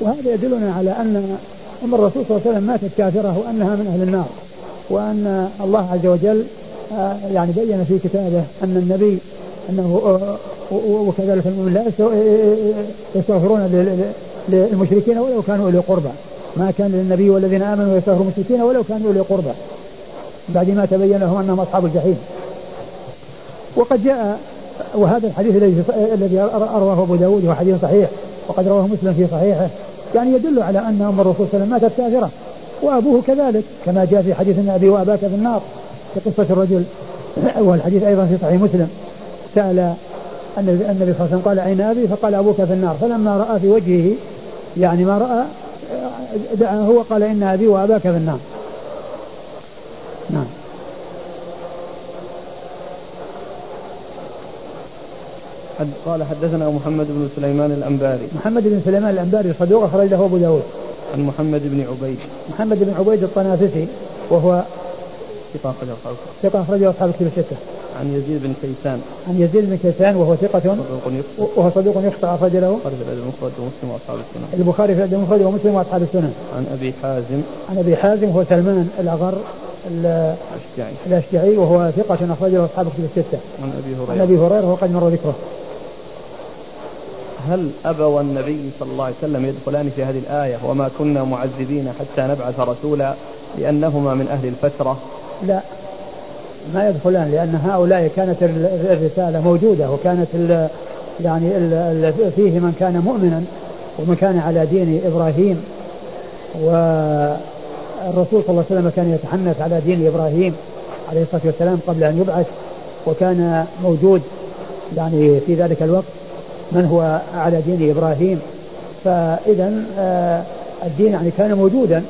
وهذا يدلنا على أن أم الرسول صلى الله عليه وسلم ماتت كافرة وأنها من أهل النار وأن الله عز وجل آه، يعني بين في كتابه أن النبي أنه آه، وكذلك المؤمن لا يستغفرون للمشركين ولو كانوا أولي قربى. ما كان للنبي والذين آمنوا يستغفروا المشركين ولو كانوا أولي قربى. بعد ما تبين لهم أنهم أصحاب الجحيم. وقد جاء وهذا الحديث الذي الذي رواه أبو داود هو حديث صحيح وقد رواه مسلم في صحيحه. يعني يدل على أن ام الرسول صلى الله عليه وسلم ماتت كافره وأبوه كذلك كما جاء في حديث ان أبي واباك في النار في قصة الرجل. والحديث أيضا في صحيح مسلم. سأل النبي صلى الله عليه وسلم قال أين أبي؟ فقال أبوك في النار. فلما رأى في وجهه يعني ما رأى دعاه وقال إن أبي وأباك في النار. نعم. حد قال حدثنا محمد بن سليمان الأنباري محمد بن سليمان الأنباري صدوق أخرج له أبو داود عن محمد بن عبيد محمد بن عبيد الطنافسي وهو ثقة أخرجه أصحاب ثقة أخرجه أصحاب الكتب الستة. عن يزيد بن كيسان. عن يزيد بن كيسان وهو ثقة صدوق يخطئ. وهو صدوق يخطئ أخرج له. البخاري في الأدب المفرد ومسلم وأصحاب السنن. البخاري في الأدب المفرد ومسلم وأصحاب السنن. عن أبي حازم. عن أبي حازم هو سلمان الأغر الأشجعي. الأشجعي وهو ثقة أخرج له أصحاب الكتب الستة. عن أبي هريرة. عن أبي هريرة وقد مر ذكره. هل أبى والنبي صلى الله عليه وسلم يدخلان في هذه الآية وما كنا معذبين حتى نبعث رسولا لأنهما من أهل الفترة؟ لا. ما يدخلان لأن هؤلاء كانت الرسالة موجودة وكانت ال يعني ال فيه من كان مؤمنا ومن كان على دين إبراهيم. والرسول صلى الله عليه وسلم كان يتحنث على دين إبراهيم عليه الصلاة والسلام قبل أن يبعث وكان موجود يعني في ذلك الوقت. من هو على دين إبراهيم. فإذا آه، الدين يعني كان موجودا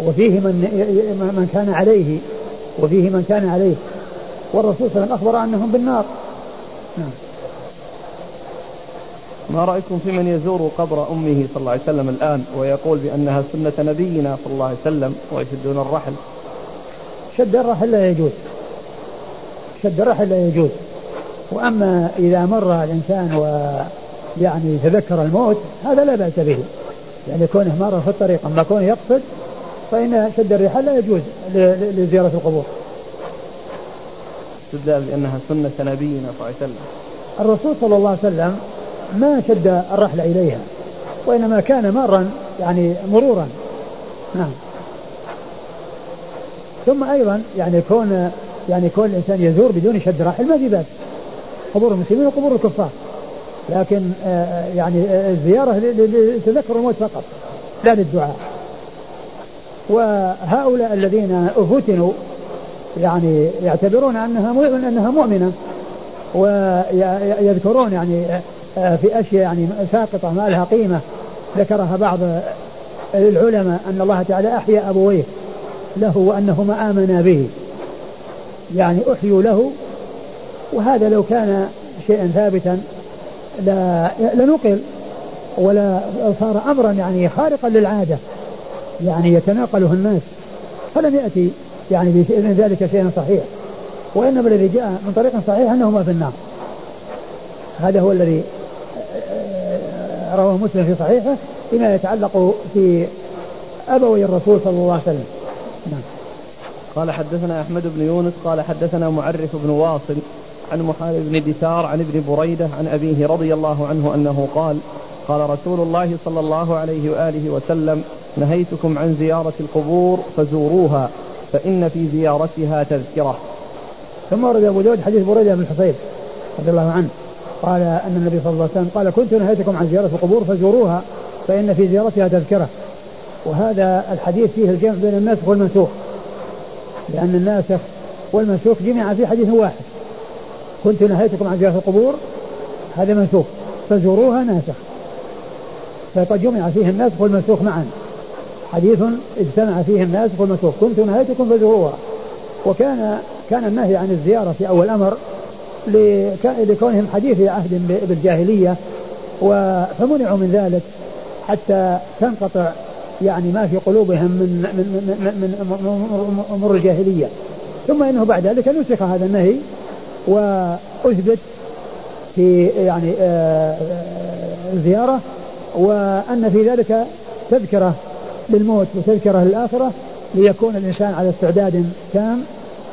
وفيه من من كان عليه وفيه من كان عليه. والرسول صلى الله عليه وسلم أخبر أنهم بالنار. نعم. ما رأيكم في من يزور قبر أمه صلى الله عليه وسلم الآن ويقول بأنها سنة نبينا صلى الله عليه وسلم ويشدون الرحل؟ شد الرحل لا يجوز. شد الرحل لا يجوز. وأما إذا مر الإنسان ويعني تذكر الموت هذا لا بأس به. يعني كونه مر في الطريق أما كونه يقصد فإن شد الرحال لا يجوز لزيارة القبور. استدلال بأنها سنة نبينا صلى الله عليه وسلم. الرسول صلى الله عليه وسلم ما شد الرحل إليها وإنما كان مارا يعني مرورا. نعم. ثم أيضا يعني كون يعني كون الإنسان يزور بدون شد رحل ما في بأس. قبور المسلمين وقبور الكفار. لكن آه، آه، يعني آه، الزيارة لتذكر الموت فقط لا للدعاء. وهؤلاء الذين فتنوا يعني يعتبرون أنها أنها مؤمنة ويذكرون يعني في أشياء يعني ساقطة ما لها قيمة. ذكرها بعض العلماء أن الله تعالى أحيا أبويه له وأنهما آمنا به. يعني أحيوا له وهذا لو كان شيئا ثابتا لنقل ولا صار امرا يعني خارقا للعادة يعني يتناقله الناس. فلم يأتي يعني من ذلك شيء صحيح. وإنما الذي جاء من طريق صحيح انهما في النار. هذا هو الذي رواه مسلم في صحيحه فيما يتعلق في أبوي الرسول صلى الله عليه وسلم. نعم. قال حدثنا أحمد بن يونس قال حدثنا معرف بن واصل عن محارب بن دثار عن ابن بريدة عن أبيه رضي الله عنه أنه قال قال رسول الله صلى الله عليه وآله وسلم نهيتكم عن زيارة القبور فزوروها فإن في زيارتها تذكرة. ثم ورد أبو داود حديث بريدة بن الحصيب رضي الله عنه. قال أن النبي صلى الله عليه وسلم قال كنت نهيتكم عن زيارة القبور فزوروها فإن في زيارتها تذكرة. وهذا الحديث فيه الجمع بين الناسخ والمنسوخ لأن الناسخ والمنسوخ جمع في حديث واحد. كنت نهيتكم عن زيارة القبور هذا منسوخ فزوروها ناسخ فقد جمع فيه الناسخ والمنسوخ معا حديث اجتمع فيه الناسخ والمنسوخ كنت نهيتكم فزوروها وكان كان النهي عن الزيارة في أول أمر لكونهم حديث عهد بالجاهلية فمنعوا من ذلك حتى تنقطع يعني ما في قلوبهم من من من, من امور الجاهليه ثم انه بعد ذلك نسخ هذا النهي وأثبت في يعني آه، آه، الزيارة وأن في ذلك تذكرة للموت وتذكرة للآخرة ليكون الإنسان على استعداد تام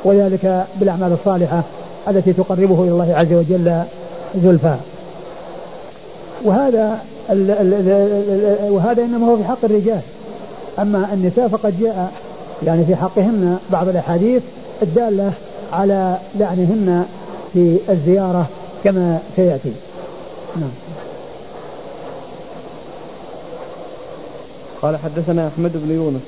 وذلك بالأعمال الصالحة التي تقربه إلى الله عز وجل زلفى. وهذا ال ال ال وهذا إنما هو في حق الرجال. أما النساء فقد جاء يعني في حقهن بعض الأحاديث الدالة على لعنهن في الزيارة كما سيأتي نعم قال حدثنا أحمد بن يونس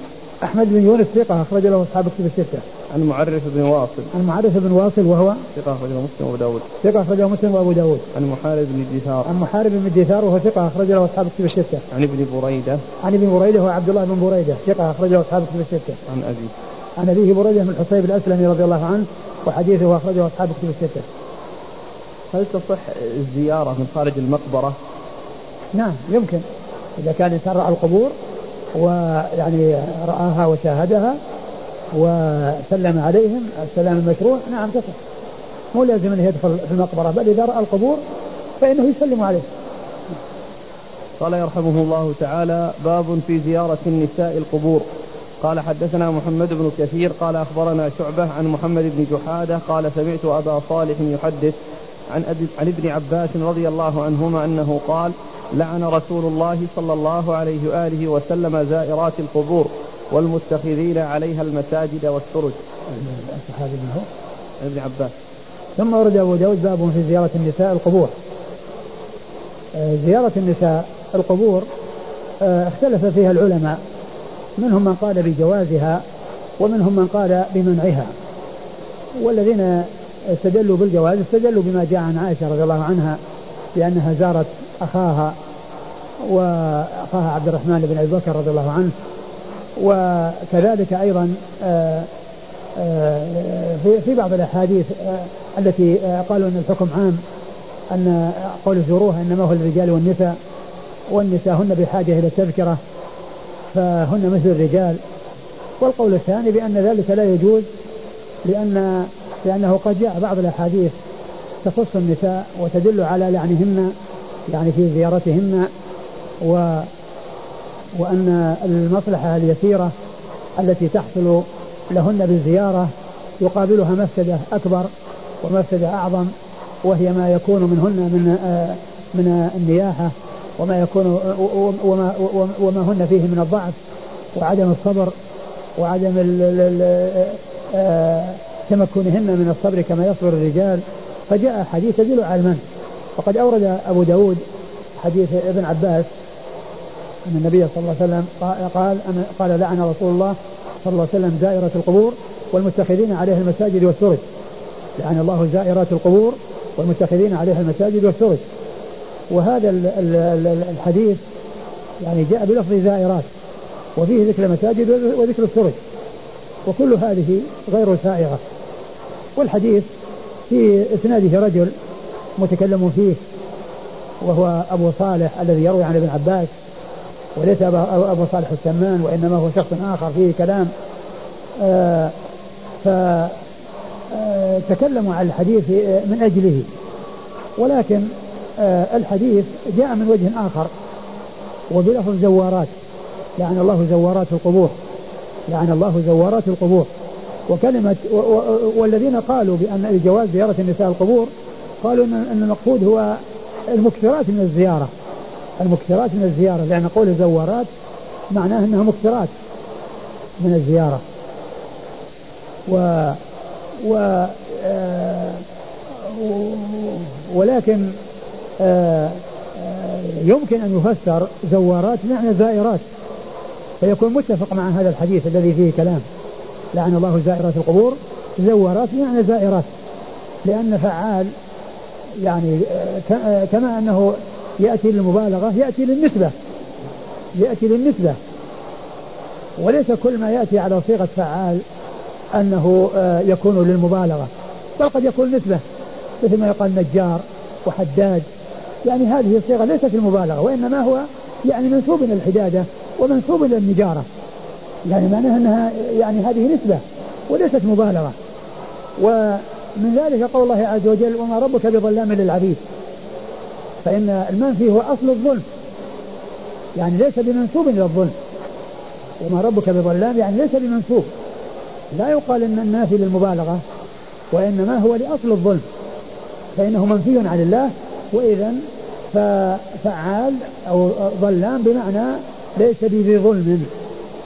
أحمد بن يونس ثقة أخرج له أصحاب الكتب الستة. عن معرف بن واصل. عن معرف بن واصل وهو ثقة أخرجه مسلم وأبو داود. ثقة أخرجه مسلم وأبو داود. عن محارب بن الدثار. عن محارب بن الدثار وهو ثقة أخرج له أصحاب الكتب الستة. عن ابن بريدة. عن ابن بريدة هو عبد الله بن بريدة ثقة أخرج له أصحاب الكتب الستة. عن أبي. عن أبيه بريدة بن الحصيب الأسلمي رضي الله عنه وحديثه أخرجه أصحاب الكتب الستة. هل تصح الزيارة من خارج المقبرة؟ نعم يمكن إذا كان الإنسان رأى القبور ويعني رآها وشاهدها وسلم عليهم السلام المشروع نعم تصح مو لازم انه يدخل في المقبرة بل إذا رأى القبور فإنه يسلم عليه قال يرحمه الله تعالى باب في زيارة النساء القبور قال حدثنا محمد بن كثير قال أخبرنا شعبة عن محمد بن جحادة قال سمعت أبا صالح يحدث عن عن ابن عباس رضي الله عنهما أنه قال لعن رسول الله صلى الله عليه وآله وسلم زائرات القبور والمتخذين عليها المساجد والسرج. الصحابي من هو؟ ابن عباس. ثم ورد أبو داود باب في زيارة النساء القبور. آه، زيارة النساء القبور آه، اختلف فيها العلماء منهم من قال بجوازها ومنهم من قال بمنعها. والذين استدلوا بالجواز استدلوا بما جاء عن عائشة رضي الله عنها بأنها زارت أخاها وأخاها عبد الرحمن بن أبي بكر رضي الله عنه. وكذلك أيضا آه، آه، في بعض الأحاديث آه، التي قالوا أن الحكم عام أن قول زوروها إنما هو للرجال والنساء والنساء هن بحاجة إلى التذكرة. فهن مثل الرجال. والقول الثاني بأن ذلك لا يجوز لأن لأنه قد جاء بعض الأحاديث تخص النساء وتدل على لعنهن يعني في زيارتهن و وأن المصلحة اليسيرة التي تحصل لهن بالزيارة يقابلها مفسدة أكبر ومفسدة أعظم وهي ما يكون منهن من آه، من النياحة. وما يكون وما وما هن فيه من الضعف وعدم الصبر وعدم تمكنهن من الصبر كما يصبر الرجال فجاء حديث يدل على المنع. وقد أورد أبو داود حديث ابن عباس أن النبي صلى الله عليه وسلم قال قال لعن رسول الله صلى الله عليه وسلم زائرة القبور والمتخذين عليها المساجد والسرج. لعن الله زائرات القبور والمتخذين عليها المساجد والسرج. وهذا الحديث يعني جاء بلفظ زائرات وفيه ذكر المساجد وذكر السرج وكل هذه غير سائغة. والحديث في إسناده رجل متكلم فيه وهو أبو صالح الذي يروي عن ابن عباس وليس أبو صالح السمان وإنما هو شخص آخر فيه كلام. آه فتكلموا عن الحديث من أجله. ولكن آه الحديث جاء من وجه آخر وبلفظ زوارات لعن الله زوارات القبور لعن الله زوارات القبور. وكلمة والذين قالوا بأن الجواز زيارة النساء القبور قالوا أن المقصود هو المكثرات من الزيارة. المكثرات من الزيارة لأن قول الزوارات معناه أنها مكثرات من الزيارة. و و آه ولكن آه آه يمكن أن يفسر زوارات معنى زائرات فيكون متفق مع هذا الحديث الذي فيه كلام. لعن الله زائرات القبور زوارات معنى زائرات لأن فعال يعني آه، آه، كما أنه يأتي للمبالغة يأتي للنسبة يأتي للنسبة. وليس كل ما يأتي على صيغة فعال أنه آه، يكون للمبالغة بل قد يكون نسبة مثل ما يقال نجار وحداد. يعني هذه الصيغة ليست المبالغة وإنما هو يعني منسوب إلى الحدادة ومنسوب إلى النجارة. يعني معناها أنها يعني هذه نسبة وليست مبالغة. ومن ذلك قول الله عز وجل وما ربك بظلام للعبيد فإن المنفي هو أصل الظلم. يعني ليس بمنسوب إلى الظلم. وما ربك بظلام يعني ليس بمنسوب. لا يقال إن النافي للمبالغة وإنما هو لأصل الظلم. فإنه منفي عن الله واذا ففعال أو ظلام بمعنى ليس بذي ظلم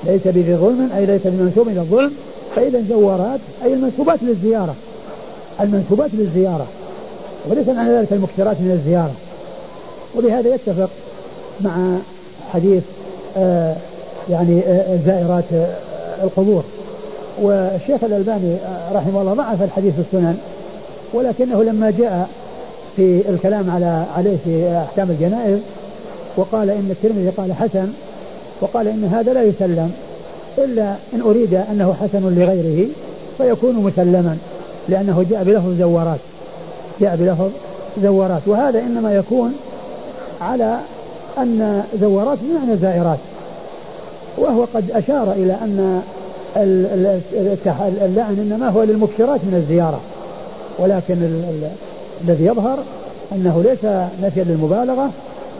ليس بذي ظلم أي ليس بمنسوب إلى الظلم فإذا زوارات أي المنسوبات للزيارة المنسوبات للزيارة وليس معنى ذلك المكثرات من الزيارة. وبهذا يتفق مع حديث آه يعني آه زائرات آه القبور. والشيخ الألباني رحمه الله ضعف الحديث في السنن ولكنه لما جاء في الكلام على عليه في أحكام الجنائز وقال إن الترمذي قال حسن وقال إن هذا لا يسلم إلا إن أريد أنه حسن لغيره فيكون مسلما لأنه جاء بلفظ زوارات جاء بلفظ زوارات وهذا إنما يكون على أن زوارات بمعنى زائرات وهو قد أشار إلى أن اللعن إنما هو للمكثرات من الزيارة ولكن الذي يظهر أنه ليس نفيا للمبالغة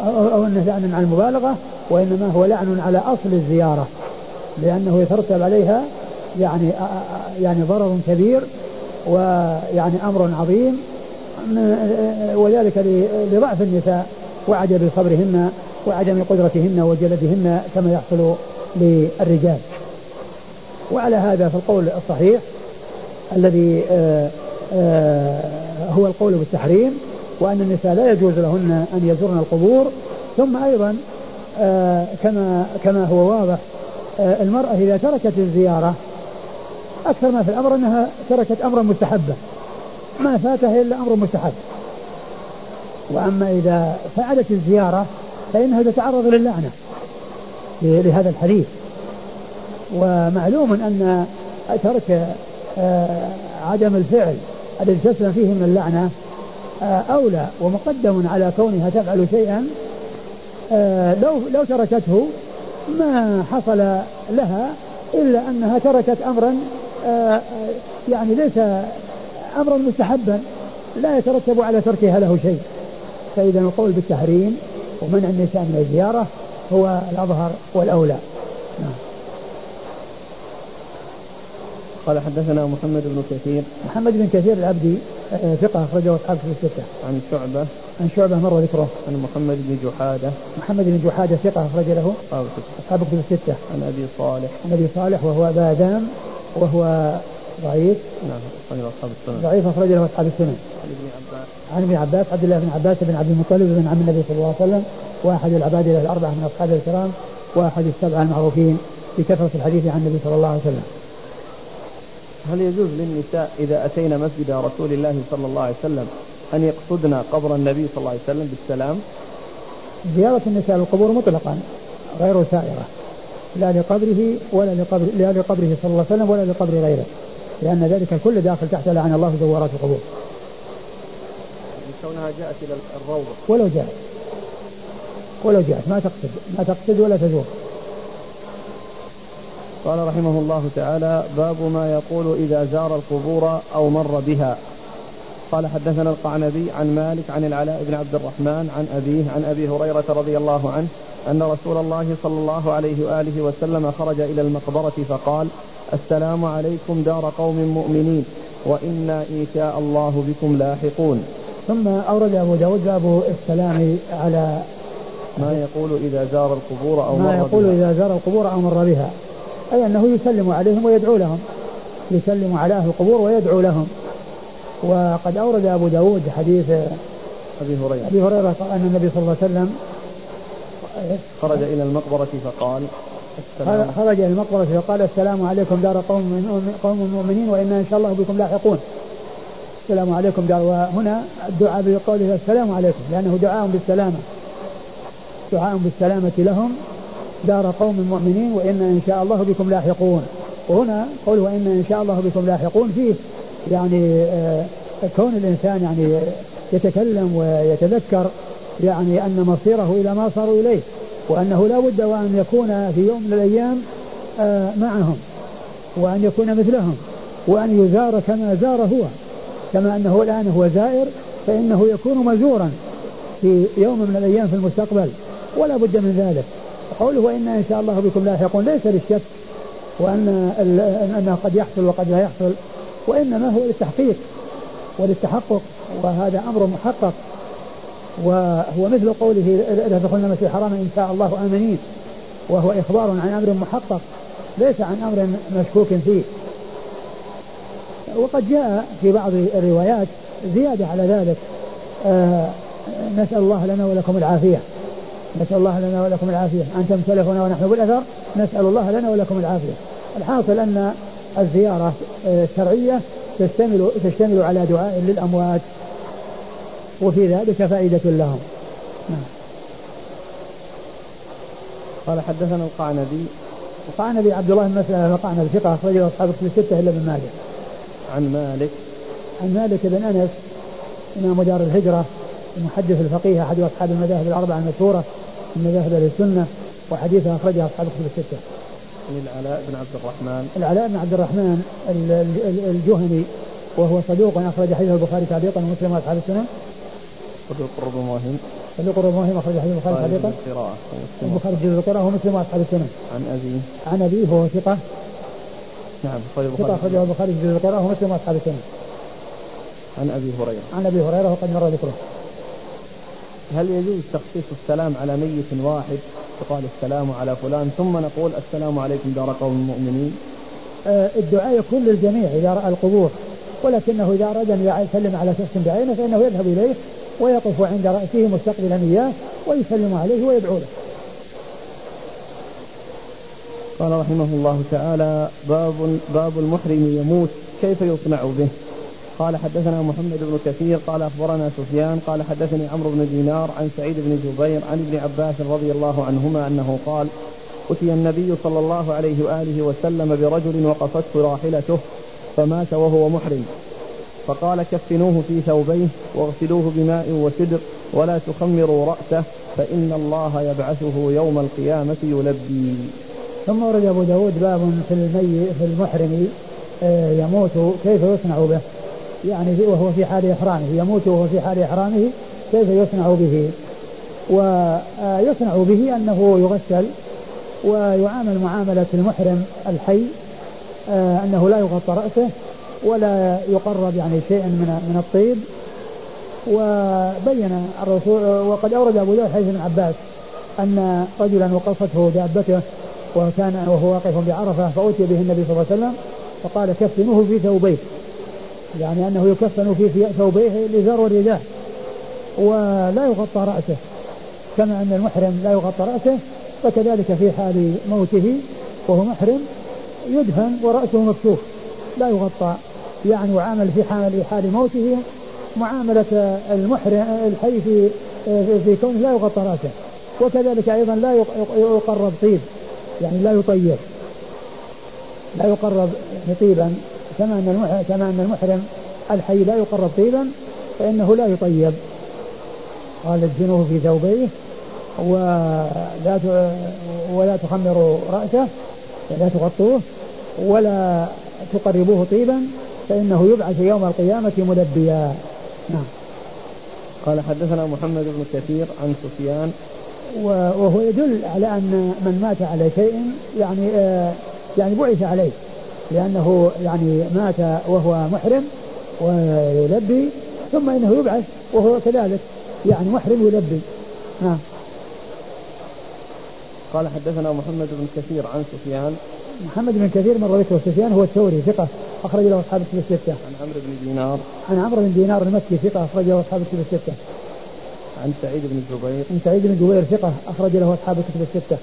أو أنه لعن عن المبالغة وإنما هو لعن على أصل الزيارة لأنه يترتب عليها يعني يعني ضرر كبير ويعني أمر عظيم وذلك لضعف النساء وعدم صبرهن وعدم قدرتهن وجلدهن كما يحصل للرجال. وعلى هذا فالقول الصحيح الذي آآ آآ هو القول بالتحريم وأن النساء لا يجوز لهن أن يزورن القبور ثم أيضا كما كما هو واضح المرأة إذا تركت الزيارة أكثر ما في الأمر أنها تركت أمرا مستحبا ما فاتها إلا أمر مستحب. وأما إذا فعلت الزيارة فإنها تتعرض للعنة لهذا الحديث. ومعلوم أن ترك آه، عدم الفعل الذي تسلم فيه من اللعنة آه، أولى ومقدم على كونها تفعل شيئا آه، لو لو تركته ما حصل لها إلا أنها تركت أمرا يعني ليس أمرا مستحبا لا يترتب على تركها له شيء فإذا القول بالتحريم ومنع النساء من الزيارة هو الأظهر والأولى نعم. قال حدثنا محمد بن كثير محمد بن كثير العبدي آه، ثقة أخرجه أصحاب في الستة. عن شعبة عن شعبة مر ذكره. عن محمد بن جحادة. محمد بن جحادة ثقة أخرج له أصحاب كتب الستة. عن أبي صالح. عن أبي صالح وهو بادام وهو ضعيف. نعم أخرج أصحاب السنن. ضعيف أخرج له أصحاب السنن. عن ابن عباس. عن ابن عباس عبد الله بن عباس بن عبد المطلب بن عم النبي صلى الله عليه وسلم وأحد العباد الأربعة من أصحاب الكرام وأحد السبعة المعروفين بكثرة الحديث عن النبي صلى الله عليه وسلم. هل يجوز للنساء إذا أتينا مسجد رسول الله صلى الله عليه وسلم أن يقصدن قبر النبي صلى الله عليه وسلم بالسلام؟ زيارة النساء للقبور مطلقا غير سائرة. لا لقبره ولا لقبر لا لقبره صلى الله عليه وسلم ولا لقبر غيره لأن ذلك الكل داخل تحت لعن الله زوارات القبور. كونها جاءت إلى الروضة. ولو جاءت. ولو جاءت. ما تقصد. ما تقصد ولا تزور. قال رحمه الله تعالى باب ما يقول إذا زار القبور أو مر بها. قال حدثنا القعنبي عن مالك عن العلاء بن عبد الرحمن عن أبيه عن أبي هريرة رضي الله عنه أن رسول الله صلى الله عليه وآله وسلم خرج إلى المقبرة فقال السلام عليكم دار قوم مؤمنين وإنا إن شاء الله بكم لاحقون. ثم أورد أبو داود باب السلام على ما يقول إذا زار القبور أو ما مر يقول بها. إذا زار القبور أو مر بها. أي أنه يسلم عليهم ويدعو لهم. يسلم على أهل القبور ويدعو لهم. وقد أورد أبو داود حديث أبي هريرة. أبي هريرة أن النبي صلى الله عليه وسلم خرج إلى المقبرة فقال السلام خرج إلى المقبرة فقال السلام عليكم دار قوم من قوم مؤمنين وإنا إن شاء الله بكم لاحقون. السلام عليكم دار وهنا الدعاء بقوله السلام عليكم لأنه دعاء بالسلامة. دعاء بالسلامة لهم. دار قوم مؤمنين وإنا إن شاء الله بكم لاحقون. وهنا قوله وإنا إن شاء الله بكم لاحقون فيه يعني آه كون الإنسان يعني يتكلم ويتذكر يعني أن مصيره إلى ما صاروا إليه وأنه لا بد وأن يكون في يوم من الأيام آه معهم وأن يكون مثلهم وأن يزار كما زار هو. كما أنه الآن هو زائر فإنه يكون مزورا في يوم من الأيام في المستقبل ولا بد من ذلك. وقوله وإنا إن شاء الله بكم لاحقون ليس للشك وأن أنه قد يحصل وقد لا يحصل وإنما هو للتحقيق وللتحقق وهذا أمر محقق وهو مثل قوله لا تدخلن المسجد الحرام إن شاء الله آمنين وهو إخبار عن أمر محقق ليس عن أمر مشكوك فيه. وقد جاء في بعض الروايات زيادة على ذلك آه نسأل الله لنا ولكم العافية. نسأل الله لنا ولكم العافية. أنتم سلفنا ونحن بالأثر. نسأل الله لنا ولكم العافية. الحاصل أن الزيارة الشرعية تشتمل تشتمل على دعاء للأموات. وفي ذلك فائدة لهم. نعم. قال حدثنا القعنبي. القعنبي عبد الله بن مسلمة القعنبي ثقة أخرجه أصحاب الكتب الستة إلا من مالك عن مالك. عن مالك بن أنس إمام دار الهجرة. المحدث الفقيه أحد أصحاب المذاهب الأربعة المشهورة من مذاهب أهل السنة وحديثه أخرجه أصحاب الكتب الستة. عن العلاء بن عبد الرحمن العلاء بن عبد الرحمن الجهني وهو صدوق أخرج حديث البخاري تعليقا ومسلم وأصحاب السنة. صدوق ربما موهم. صدوق ربما موهم أخرج حديث البخاري تعليقا. البخاري جزء القراءة ومسلم وأصحاب السنة. عن أبيه. عن أبيه هو ثقة. نعم ثقة أخرجه البخاري جزء القراءة ومسلم وأصحاب السنة. عن أبي هريرة. عن أبي هريرة وقد مر ذكره. هل يجوز تخصيص السلام على ميت واحد؟ يقال السلام على فلان ثم نقول السلام عليكم دار قوم مؤمنين آه الدعاء يكون للجميع إذا رأى القبور ولكنه إذا أراد أن يسلم على شخص بعينه فإنه يذهب إليه ويقف عند رأسه مستقبلا إياه ويسلم عليه ويدعو له. قال رحمه الله تعالى باب باب المحرم يموت كيف يصنع به؟ قال حدثنا محمد بن كثير قال أخبرنا سفيان قال حدثني عمرو بن دينار عن سعيد بن جبير عن ابن عباس رضي الله عنهما أنه قال أتي النبي صلى الله عليه وآله وسلم برجل وقصته راحلته فمات وهو محرم. فقال كفنوه في ثوبيه واغسلوه بماء وسدر ولا تخمروا رأسه فإن الله يبعثه يوم القيامة يلبي. ثم ورد أبو داود باب في في المحرم آه، يموت كيف يصنع به؟ يعني وهو في حال إحرامه يموت وهو في حال إحرامه كيف يصنع به؟ ويصنع به أنه يغسل ويعامل معاملة المحرم الحي آه، أنه لا يغطى رأسه ولا يقرب يعني شيء من من الطيب. وبين الرسول وقد أورد أبو داود حديث ابن عباس أن رجلا وقفته دابته وكان وهو واقف بعرفة فأتي به النبي صلى الله عليه وسلم فقال كفنوه في ثوبيه يعني أنه يكفن في ثوبيه الإزار والرداء ولا يغطى رأسه كما أن المحرم لا يغطى رأسه فكذلك في حال موته وهو محرم يدفن ورأسه مكشوف لا يغطى. يعني وعامل في حال حال موته معاملة المحرم الحي في في كونه لا يغطى رأسه. وكذلك أيضا لا يقرب طيب يعني لا يطيب. لا يقرب طيبا كما أن كما أن المحرم الحي لا يقرب طيبا فإنه لا يطيب. قال ادفنوه في ثوبيه ولا ولا تخمروا رأسه لا تغطوه ولا تقربوه طيبا فإنه يبعث يوم القيامة ملبيا. نعم. قال حدثنا محمد بن كثير عن سفيان. وهو يدل على أن من مات على شيء يعني آه يعني بعث عليه. لأنه يعني مات وهو محرم ويلبي ثم إنه يبعث وهو كذلك يعني محرم يلبي نعم قال حدثنا محمد بن كثير عن سفيان محمد بن كثير من ذكره سفيان هو الثوري ثقة أخرج له أصحاب الكتب الستة. عن عمرو بن دينار. عن عمرو بن دينار المكي ثقة أخرج له أصحاب الكتب الستة. عن سعيد بن جبير. عن سعيد بن جبير ثقة أخرج له أصحاب الكتب الستة.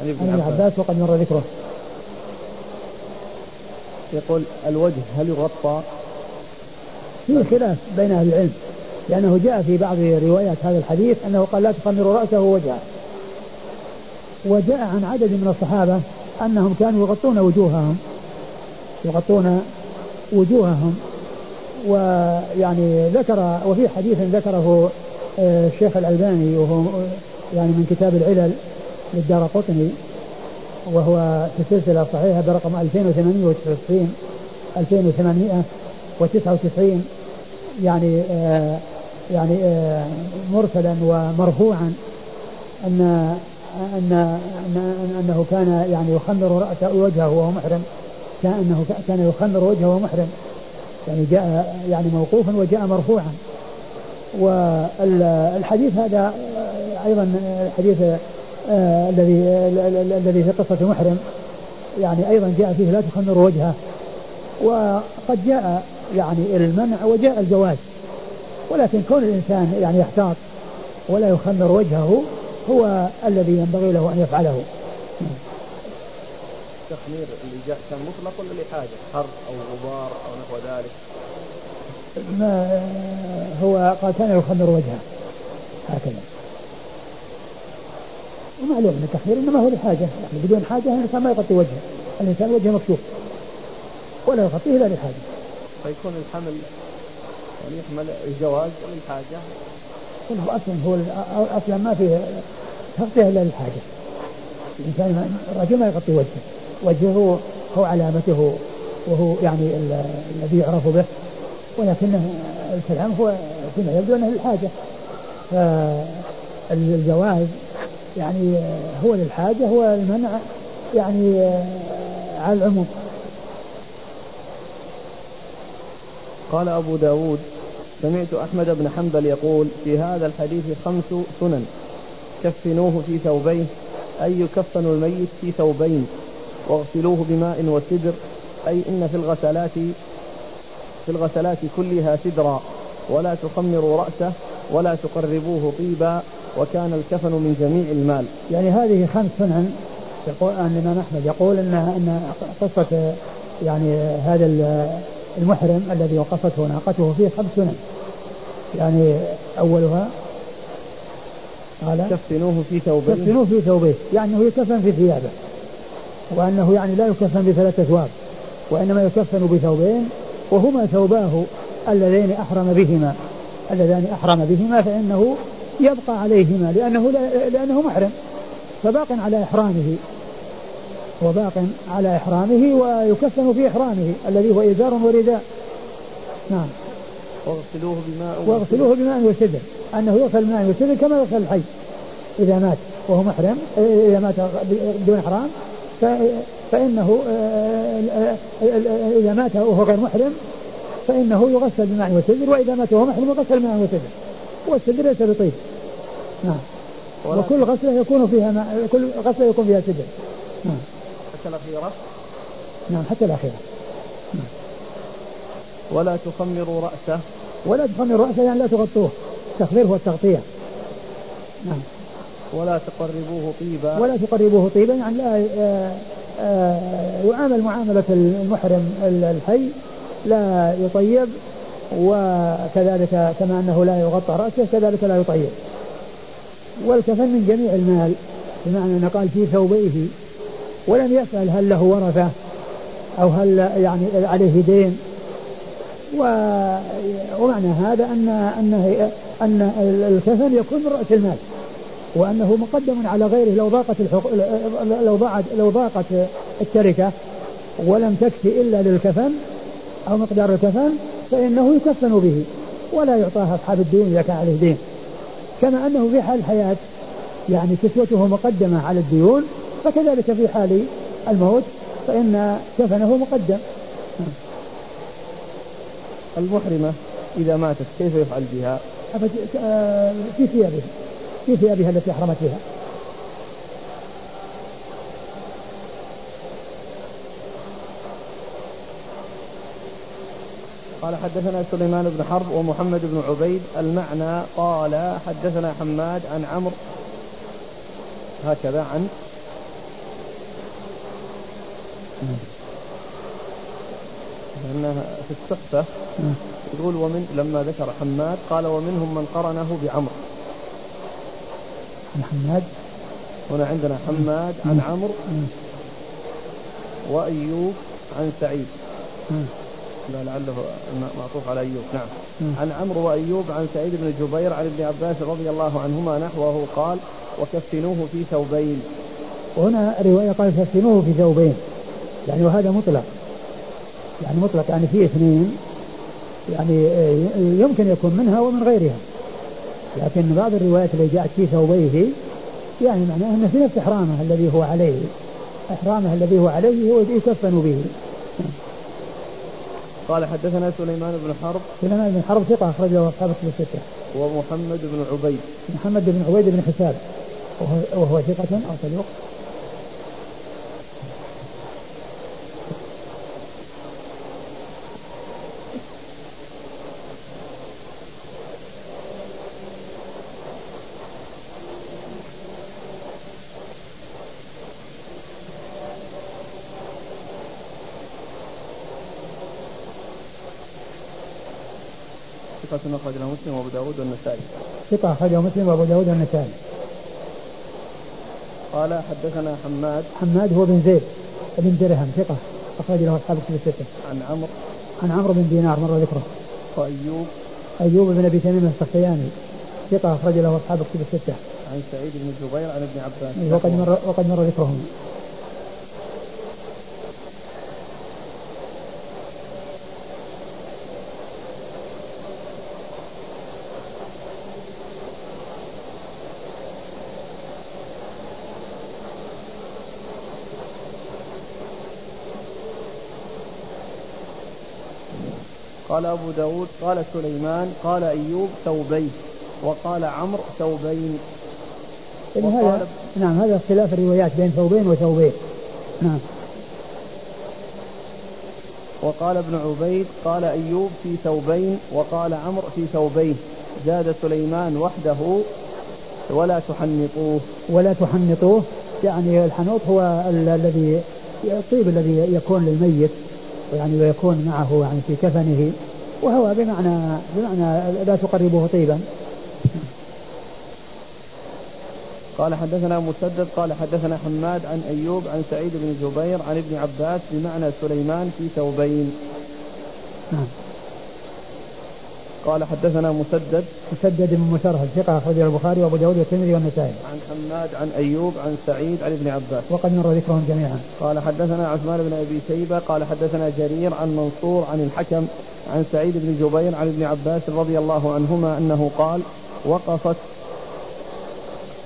عن ابن عباس. عباس وقد مر ذكره. يقول الوجه هل يغطى؟ في خلاف بين أهل العلم لأنه جاء في بعض روايات هذا الحديث أنه قال لا تخمر رأسه ووجهه. وجاء عن عدد من الصحابة أنهم كانوا يغطون وجوههم يغطون وجوههم. ويعني ذكر وفي حديث ذكره آه، الشيخ الألباني وهو يعني من كتاب العلل للدار قطني. وهو في السلسلة الصحيحة برقم 2899 2899 يعني آه يعني آه، مرسلا ومرفوعا أن أن أن أنه كان يعني يخمر رأسه وجهه وهو محرم. كان أنه كان يخمر وجهه وهو محرم. يعني جاء يعني موقوفا وجاء مرفوعا. والحديث هذا أيضا الحديث آه، الذي الذي في قصة المحرم يعني أيضا جاء فيه لا تخمر وجهه. وقد جاء يعني المنع وجاء الجواز. ولكن كون الإنسان يعني يحتاط ولا يخمر وجهه هو الذي ينبغي له أن يفعله. التخمير اللي جاء كان مطلق ولا لحاجة حر أو غبار أو نحو ذلك؟ ما هو قال كان يخمر وجهه. هكذا. ومعلوم ان التخمير إنما هو لحاجة. يعني بدون حاجة الإنسان ما يغطي وجهه. الإنسان وجهه مكشوف ولا يغطيه إلا لحاجة. فيكون الحمل يعني يحمل الجواز للحاجة. هو أصلا هو أصلا ما فيه تغطية إلا للحاجة. الإنسان الرجل ما يغطي وجهه. وجهه هو علامته وهو يعني الذي يعرف به. ولكنه الكلام هو فيما يبدو أنه للحاجة. فالجواز يعني هو للحاجة هو المنع يعني على العموم. قال أبو داود سمعت أحمد بن حنبل يقول في هذا الحديث خمس سنن كفنوه في ثوبين أي يكفن الميت في ثوبين واغسلوه بماء وسدر أي إن في الغسلات في الغسلات كلها سدرا ولا تخمروا رأسه ولا تقربوه طيبا. وكان الكفن من جميع المال. يعني هذه خمس سنن يقول أن الإمام أحمد يقول أن أن قصة يعني هذا المحرم الذي وقفته ناقته فيه خمس سنن يعني أولها قال كفنوه في ثوبين كفنوه في ثوبين يعني هو يكفن في ثيابه. وأنه يعني لا يكفن بثلاث أثواب وإنما يكفن بثوبين وهما ثوباه اللذين أحرم بهما. اللذان أحرم بهما فإنه يبقى عليهما لأنه لأنه محرم. فباق على إحرامه. وباق على إحرامه ويكفن في إحرامه الذي هو إزار ورداء. نعم. واغسلوه بماء واغسلوه بماء وسدر أنه يغسل بماء وسدر كما يغسل الحي. إذا مات وهو محرم إذا مات بدون إحرام فإنه إذا مات وهو غير محرم فإنه يغسل بماء وسدر وإذا مات وهو محرم يغسل بماء وسدر والسدر ليس بطيب نعم وكل غسلة يكون فيها ماء كل غسلة يكون فيها سدر نعم. حتى الأخيرة؟ نعم حتى الأخيرة. نعم. ولا تخمروا رأسه. ولا تخمروا رأسه يعني لا تغطوه. التخمير هو التغطية. نعم. ولا تقربوه طيبا. ولا تقربوه طيبا يعني لا آه، آه، يعامل معاملة المحرم الحي لا يطيب. وكذلك كما أنه لا يغطى رأسه كذلك لا يطيب والكفن من جميع المال بمعنى أنه قال في ثوبيه. ولم يسأل هل له ورثة أو هل يعني عليه دين. ومعنى هذا أن أن أن الكفن يكون من رأس المال. وأنه مقدم على غيره لو ضاقت الحق... لو ضاقت لو ضاقت التركة. ولم تكفي إلا للكفن أو مقدار الكفن. فإنه يكفن به ولا يعطاها أصحاب الدين إذا كان عليه دين. كما أنه في حال الحياة يعني كسوته مقدمة على الديون فكذلك في حال الموت فإن كفنه مقدم. المحرمة إذا ماتت كيف يفعل بها؟ آه، في ثيابها في ثيابها التي أحرمت بها. قال حدثنا سليمان بن حرب ومحمد بن عبيد المعنى قال حدثنا حماد عن عمرو. هكذا عن لأنها في التحفة يقول ومن لما ذكر حماد قال ومنهم من قرنه بعمر محمد هنا عندنا حماد عن عمرو وأيوب عن سعيد. لعله معطوف على أيوب. نعم. عن عمرو وأيوب عن سعيد بن جبير عن ابن عباس رضي الله عنهما نحوه قال وكفنوه في ثوبين. وهنا رواية قال كفنوه في ثوبين. يعني وهذا مطلق. يعني مطلق يعني في اثنين. يعني يمكن يكون منها ومن غيرها. لكن بعض الروايات اللي جاءت في ثوبيه يعني معناه أنه في نفس إحرامه الذي هو عليه. إحرامه الذي هو عليه هو يكفن به. قال حدثنا سليمان بن حرب. سليمان بن حرب ثقة أخرجه أصحاب الكتب الستة. ومحمد بن عبيد. محمد بن عبيد بن حساب. وهو, وهو ثقة أو صدوق ثقة أخرج له مسلم وأبو داود والنسائي. ثقة أخرجه مسلم وأبو داود والنسائي. قال حدثنا حماد حماد هو بن زيد بن درهم ثقة أخرج له أصحاب الكتب الستة. عن عمرو عن عمرو بن دينار مر ذكره. وأيوب أيوب بن أبي تميم السختياني ثقة أخرج له أصحاب الكتب الستة. عن سعيد بن جبير عن ابن عباس. وقد مر وقد مر ذكرهم. قال أبو داود قال سليمان قال أيوب ثوبين وقال عمرو ثوبين. هذا نعم هذا اختلاف الروايات بين ثوبين وثوبين. نعم. وقال ابن عبيد قال أيوب في ثوبين وقال عمرو في ثوبين. زاد سليمان وحده ولا تحنطوه. ولا تحنطوه يعني الحنوط هو الذي الطيب الذي يكون للميت. يعني ويكون معه يعني في كفنه وهو بمعنى بمعنى لا تقربه طيبا قال حدثنا مسدد قال حدثنا حماد عن أيوب عن سعيد بن جبير عن ابن عباس بمعنى سليمان في ثوبين. نعم. قال حدثنا مسدد مسدد بن مسرهد ثقة أخرجه البخاري وأبو داود والترمذي والنسائي. عن حماد عن أيوب عن سعيد عن ابن عباس. وقد مر ذكرهم جميعا. قال حدثنا عثمان بن أبي شيبة قال حدثنا جرير عن منصور عن الحكم عن سعيد بن جبير عن ابن عباس رضي الله عنهما أنه قال وقفت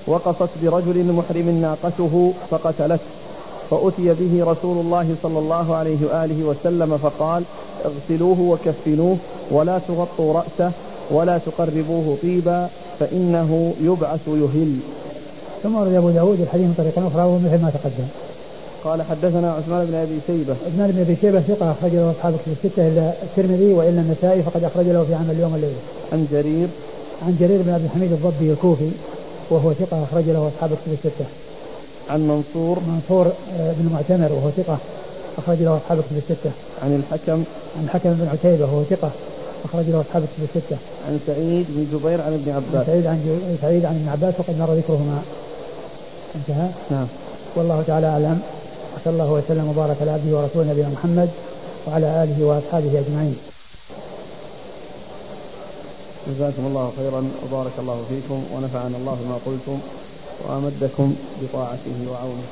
وقفت برجل محرم ناقته فقتلته فأتي به رسول الله صلى الله عليه وآله وسلم فقال اغسلوه وكفنوه ولا تغطوا رأسه ولا تقربوه طيبا فإنه يبعث يهل ثم ورد أبو داود الحديث من طريقة أخرى ومثل ما تقدم قال حدثنا عثمان بن أبي شيبة عثمان بن أبي شيبة ثقة أخرج له أصحاب الكتب الستة إلا الترمذي وإلا النسائي فقد أخرج له في عمل اليوم والليله. عن جرير عن جرير بن عبد الحميد الضبي الكوفي وهو ثقة أخرج له أصحاب الكتب الستة. عن منصور منصور آه، بن معتمر وهو ثقة أخرج له أصحاب الكتب الستة. عن الحكم عن الحكم بن عتيبة وهو ثقة أخرج له أصحاب الكتب الستة. عن سعيد بن جبير عن ابن عباس. عن سعيد عن سعيد عن ابن عباس وقد مر ذكرهما. انتهى. نعم. والله تعالى أعلم وصلى الله وسلم وبارك على عبده ورسوله نبينا محمد وعلى آله وأصحابه أجمعين. جزاكم الله خيرا وبارك الله فيكم ونفعنا الله بما قلتم وأمدكم بطاعته وعونه.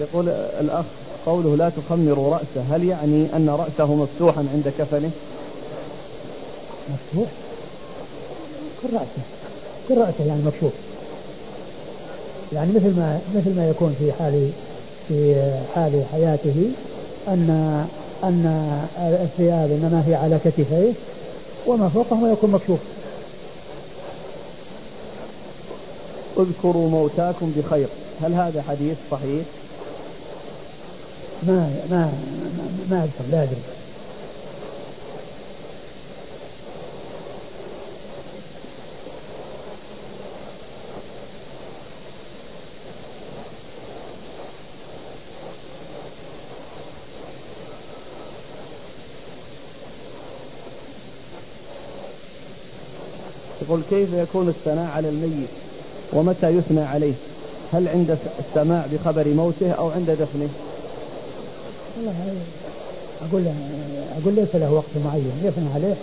يقول الأخ قوله لا تخمروا رأسه هل يعني أن رأسه مفتوحا عند كفنه؟ مفتوح؟ كل رأسه كل رأسه يعني مكشوف. يعني مثل ما مثل ما يكون في حال في حال حياته أن أن الثياب إنما هي على كتفيه وما فوقه يكون مكشوف اذكروا موتاكم بخير. هل هذا حديث صحيح؟ ما ما ما أذكر لا أدري. يقول كيف يكون الثناء على الميت ومتى يثنى عليه؟ هل عند السماع بخبر موته أو عند دفنه؟ أقول أقول ليس له وقت معين. يثنى عليه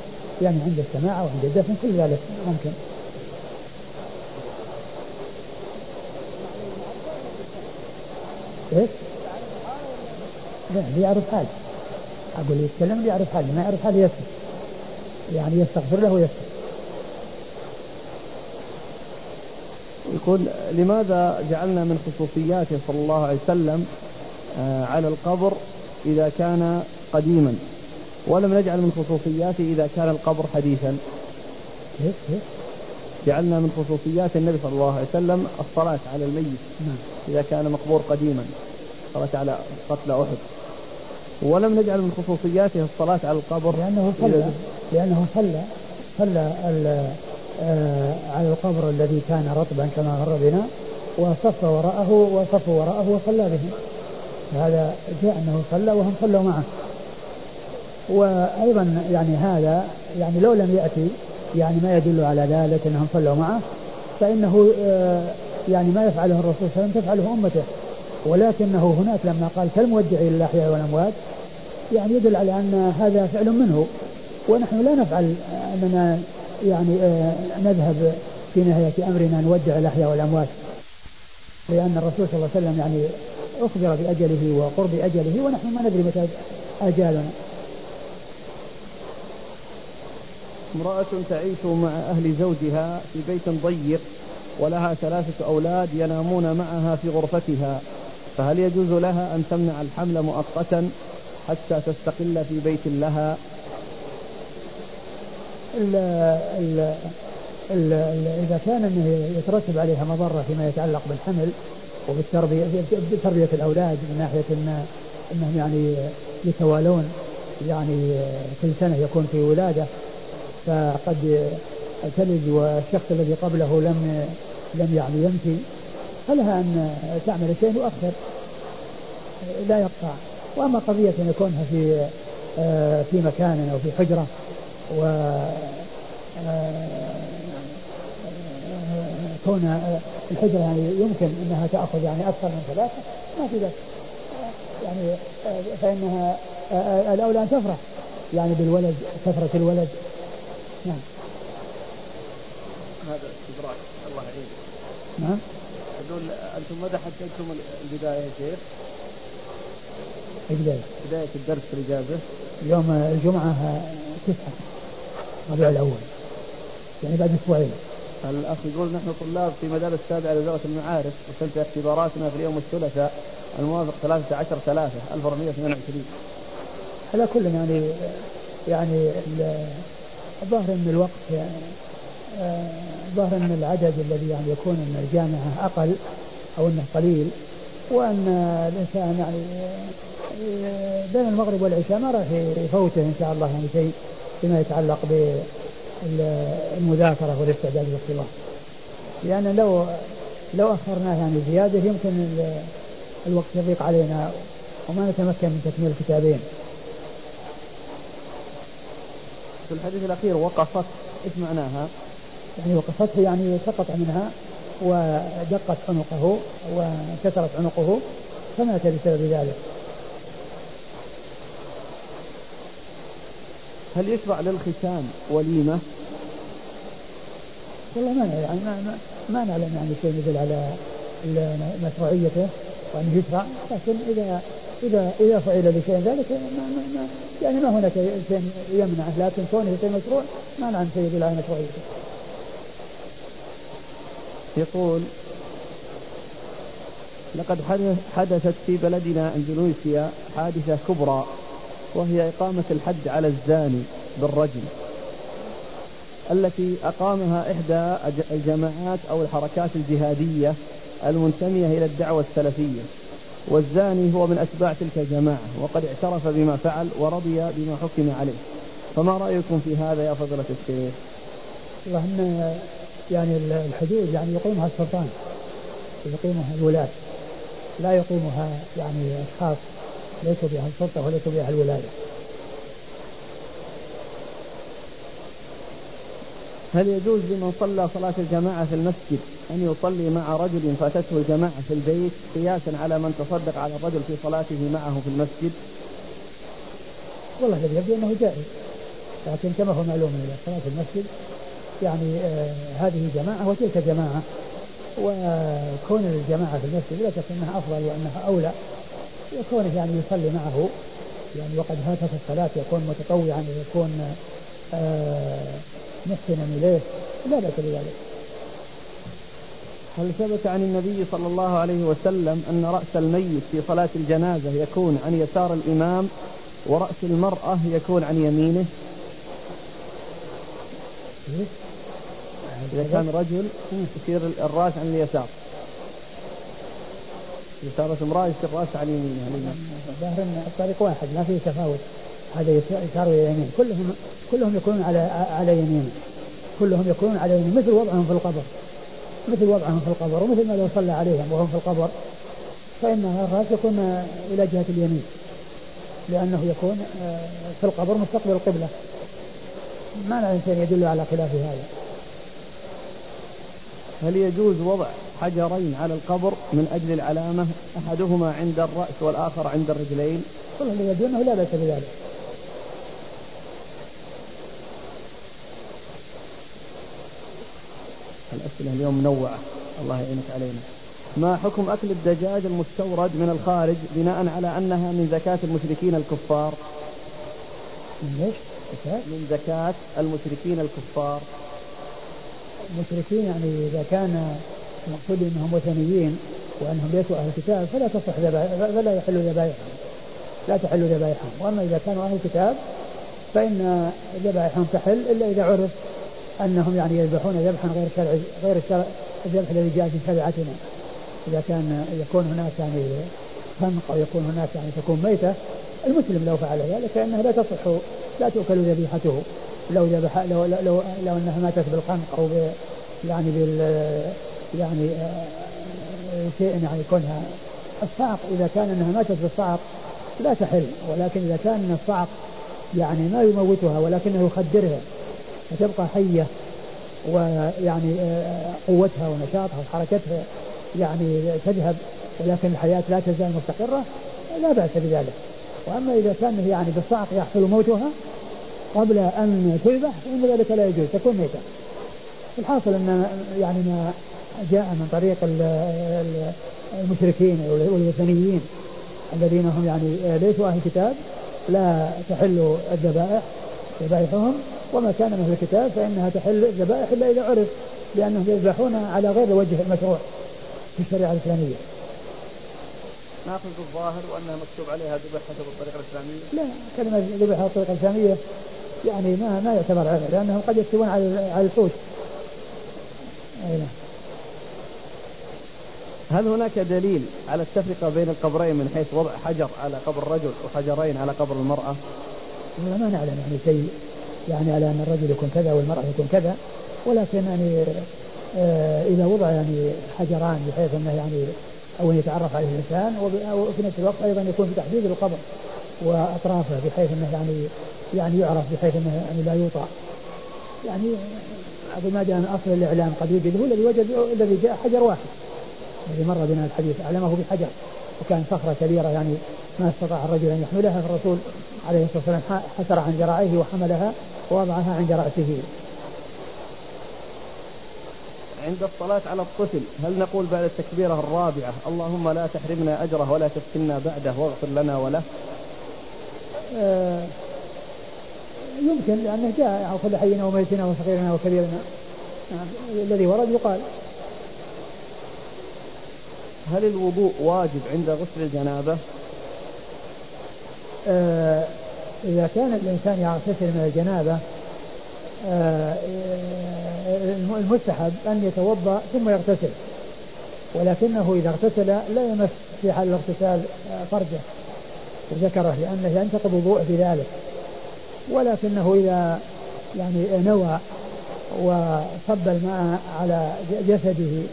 يعني عند السماع أو عند الدفن كل ذلك ممكن. إيش؟ لا يعرف حاله. أقول يتكلم يعرف حاله. ما يعرف حاله يسكت. يعني يستغفر له ويسكت. يقول لماذا جعلنا من خصوصياته صلى الله عليه وسلم آه، على القبر إذا كان قديما ولم نجعل من خصوصياته إذا كان القبر حديثا جعلنا من خصوصيات النبي صلى الله عليه وسلم الصلاة على الميت. إذا كان مقبور قديما صلاة على قتل أحد ولم نجعل من خصوصياته الصلاة على القبر لأنه صلى لأنه صلى صلى على القبر الذي كان رطبا كما مر بنا وصف وراءه وصف وراءه وصلى بهم هذا جاء أنه صلى وهم صلوا معه. وأيضا يعني هذا يعني لو لم يأتي يعني ما يدل على ذلك أنهم صلوا معه فإنه آه، يعني ما يفعله الرسول صلى الله عليه وسلم تفعله أمته. ولكنه هناك لما قال كالمودع للأحياء والأموات يعني يدل على أن هذا فعل منه. ونحن لا نفعل أننا يعني آه، نذهب في نهاية أمرنا نودع الأحياء والأموات. لأن الرسول صلى الله عليه وسلم يعني أخبر بأجله وقرب أجله ونحن ما ندري متى أجالنا. امرأة تعيش مع أهل زوجها في بيت ضيق ولها ثلاثة أولاد ينامون معها في غرفتها. فهل يجوز لها أن تمنع الحمل مؤقتا حتى تستقل في بيت لها؟ ال ال ال إذا كان أنه يترتب عليها مضرة فيما يتعلق بالحمل وبالتربية بتربية الأولاد من ناحية أن أنهم يعني يتوالون يعني كل سنة يكون في ولادة فقد تلد والشخص الذي قبله لم لم يعني يمشي فلها أن تعمل شيء يؤخر لا يقطع. وأما قضية أن يكونها في في مكان أو في حجرة و كون الحجرة يعني يمكن أنها تأخذ يعني أكثر من ثلاثة ما في ذلك يعني فإنها الأولى أن تفرح. يعني بالولد كثرة الولد. نعم. هذا استدراك الله يعين نعم. أقول أنتم ماذا حددتم البداية يا شيخ؟ البداية. بداية الدرس في الإجازة. يوم الجمعة تسعة. ربيع الأول يعني بعد أسبوعين. الأخ يقول نحن طلاب في مدارس تابعة لوزارة المعارف وتنتهي اختباراتنا في اليوم الثلاثاء الموافق 13 3 1422 على كل يعني يعني الظاهر إن الوقت يعني ظاهر إن العدد الذي يعني يكون إن الجامعة أقل أو إنه قليل وأن الإنسان يعني بين المغرب والعشاء ما راح يفوته إن شاء الله يعني شيء. فيما يتعلق بالمذاكرة والاستعداد للاختبار. لأن لو لو أخرناه يعني زيادة يمكن الوقت يضيق علينا وما نتمكن من تكميل الكتابين. في الحديث الأخير وقفت إيش معناها؟ يعني وقفته يعني سقط منها ودقت عنقه وانكسرت عنقه فمات بسبب ذلك. هل يشرع للختان وليمة؟ والله ما يعني ما, ما, ما نعلم يعني شيء يدل على مشروعيته وأنه يشرع لكن إذا إذا إذا فعل لشيء ذلك ما, ما, ما يعني ما هناك شيء يمنعه لكن كونه شيء مشروع ما نعلم شيء يدل على مشروعيته. يقول لقد حدثت في بلدنا إندونيسيا حادثة كبرى وهي إقامة الحد على الزاني بالرجم التي أقامها إحدى الجماعات أو الحركات الجهادية المنتمية إلى الدعوة السلفية. والزاني هو من أتباع تلك الجماعة وقد اعترف بما فعل ورضي بما حكم عليه. فما رأيكم في هذا يا فضيلة الشيخ؟ والله يعني الحدود يعني يقيمها السلطان يقيمها الولاة لا يقيمها يعني أشخاص ليسوا بها السلطة وليسوا بها الولاية هل يجوز لمن صلى صلاة الجماعة في المسجد أن يصلي مع رجل فاتته الجماعة في البيت قياسا على من تصدق على الرجل في صلاته معه في المسجد؟ والله الذي يبدو أنه جائز لكن كما هو معلوم من صلاة المسجد يعني آه هذه جماعة وتلك جماعة وكون الجماعة في المسجد لا شك أنها أفضل وأنها أولى وكونه يعني يصلي معه يعني وقد هاتف الصلاة يكون متطوعا ويكون آه محسنا إليه لا بأس بذلك. هل ثبت عن النبي صلى الله عليه وسلم أن رأس الميت في صلاة الجنازة يكون عن يسار الإمام ورأس المرأة يكون عن يمينه؟ إذا كان رجل يصير الرأس عن اليسار. صارت امرأة يصير الرأس عن يمينها الظاهر أن الطريق واحد ما فيه تفاوت. هذا يسار ويمين كلهم كلهم يكونون على على يمينه كلهم يكونون على يمين مثل وضعهم في القبر. مثل وضعهم في القبر ومثل ما لو صلى عليهم وهم في القبر. فإن الرأس يكون إلى جهة اليمين. لأنه يكون آه، في القبر مستقبل القبلة. ما لا شيء يدل على خلاف هذا. هل يجوز وضع حجرين على القبر من أجل العلامة أحدهما عند الرأس والآخر عند الرجلين. كل اللي يدونه لا بأس بذلك. الأسئلة اليوم منوعة. الله يعينك علينا. ما حكم أكل الدجاج المستورد من الخارج بناء على أنها من زكاة المشركين الكفار؟ من إيش؟ من زكاة المشركين الكفار. المشركين يعني إذا كان المقصود أنهم وثنيين وأنهم ليسوا أهل الكتاب فلا تصح فلا يحل ذبائحهم لا تحل ذبائحهم وأما إذا كانوا أهل الكتاب فإن ذبائحهم تحل إلا إذا عرف أنهم يعني يذبحون ذبحا غير شرعي غير الشرع الذبح الذي جاء في شريعتنا. إذا كان يكون هناك يعني خنق أو يكون هناك يعني تكون ميتة المسلم لو فعل ذلك فإنها لا تصح لا تؤكل ذبيحته. لو ذبح لو لو, لو, لو أنها ماتت بالخنق أو يعني بال يعني آه، شيء يعني يكونها. الصعق إذا كان أنها ماتت بالصعق لا تحل ولكن إذا كان الصعق يعني ما يموتها ولكنه يخدرها فتبقى حية ويعني آه، قوتها ونشاطها وحركتها يعني تذهب ولكن الحياة لا تزال مستقرة لا بأس بذلك. وأما إذا كان يعني بالصعق يحصل موتها قبل أن تذبح فإن ذلك لا يجوز تكون ميتة. الحاصل أن يعني ما جاء من طريق المشركين والوثنيين الذين هم يعني ليسوا أهل الكتاب لا تحل الذبائح ذبائحهم وما كان من أهل الكتاب فإنها تحل الذبائح إلا إذا عرف لأنهم يذبحون على غير الوجه المشروع في الشريعة الإسلامية ناخذ بالظاهر وانها مكتوب عليها ذبح حسب الطريقة الإسلامية؟ لا كلمة ذبح حسب الطريقة الإسلامية يعني ما ما يعتبر عذر لأنهم قد يكتبون على على الحوت. أي نعم. هل هناك دليل على التفرقة بين القبرين من حيث وضع حجر على قبر الرجل وحجرين على قبر المرأة؟ لا ما نعلم يعني شيء. يعني على أن الرجل يكون كذا والمرأة يكون كذا. ولكن يعني آه إذا وضع يعني حجران بحيث أنه يعني أن يتعرف عليه الإنسان وفي نفس الوقت أيضا يكون في تحديد القبر وأطرافه بحيث أنه يعني يعني يعرف بحيث أنه يعني لا يوطى يعني هذا ما جاء من أصل الإعلام قد يوجد هو الذي وجد الذي جاء حجر واحد. الذي مر بنا الحديث أعلمه بحجر وكان صخرة كبيرة يعني ما استطاع الرجل أن يحملها فالرسول عليه الصلاة والسلام حسر عن ذراعيه وحملها ووضعها عند راسه. عند الصلاة على الطفل هل نقول بعد التكبيرة الرابعة اللهم لا تحرمنا أجره ولا تفتنا بعده واغفر لنا وله آه يمكن لأنه جاء كل حينا وميتنا وصغيرنا وكبيرنا يعني الذي ورد يقال هل الوضوء واجب عند غسل الجنابة؟ آه إذا كان الإنسان يغتسل من الجنابة آه المستحب أن يتوضأ ثم يغتسل. ولكنه إذا اغتسل لا يمس في حال الاغتسال فرجه. وذكره لأنه ينتقض وضوء بذلك. ولكنه إذا يعني نوى وصب الماء على جسده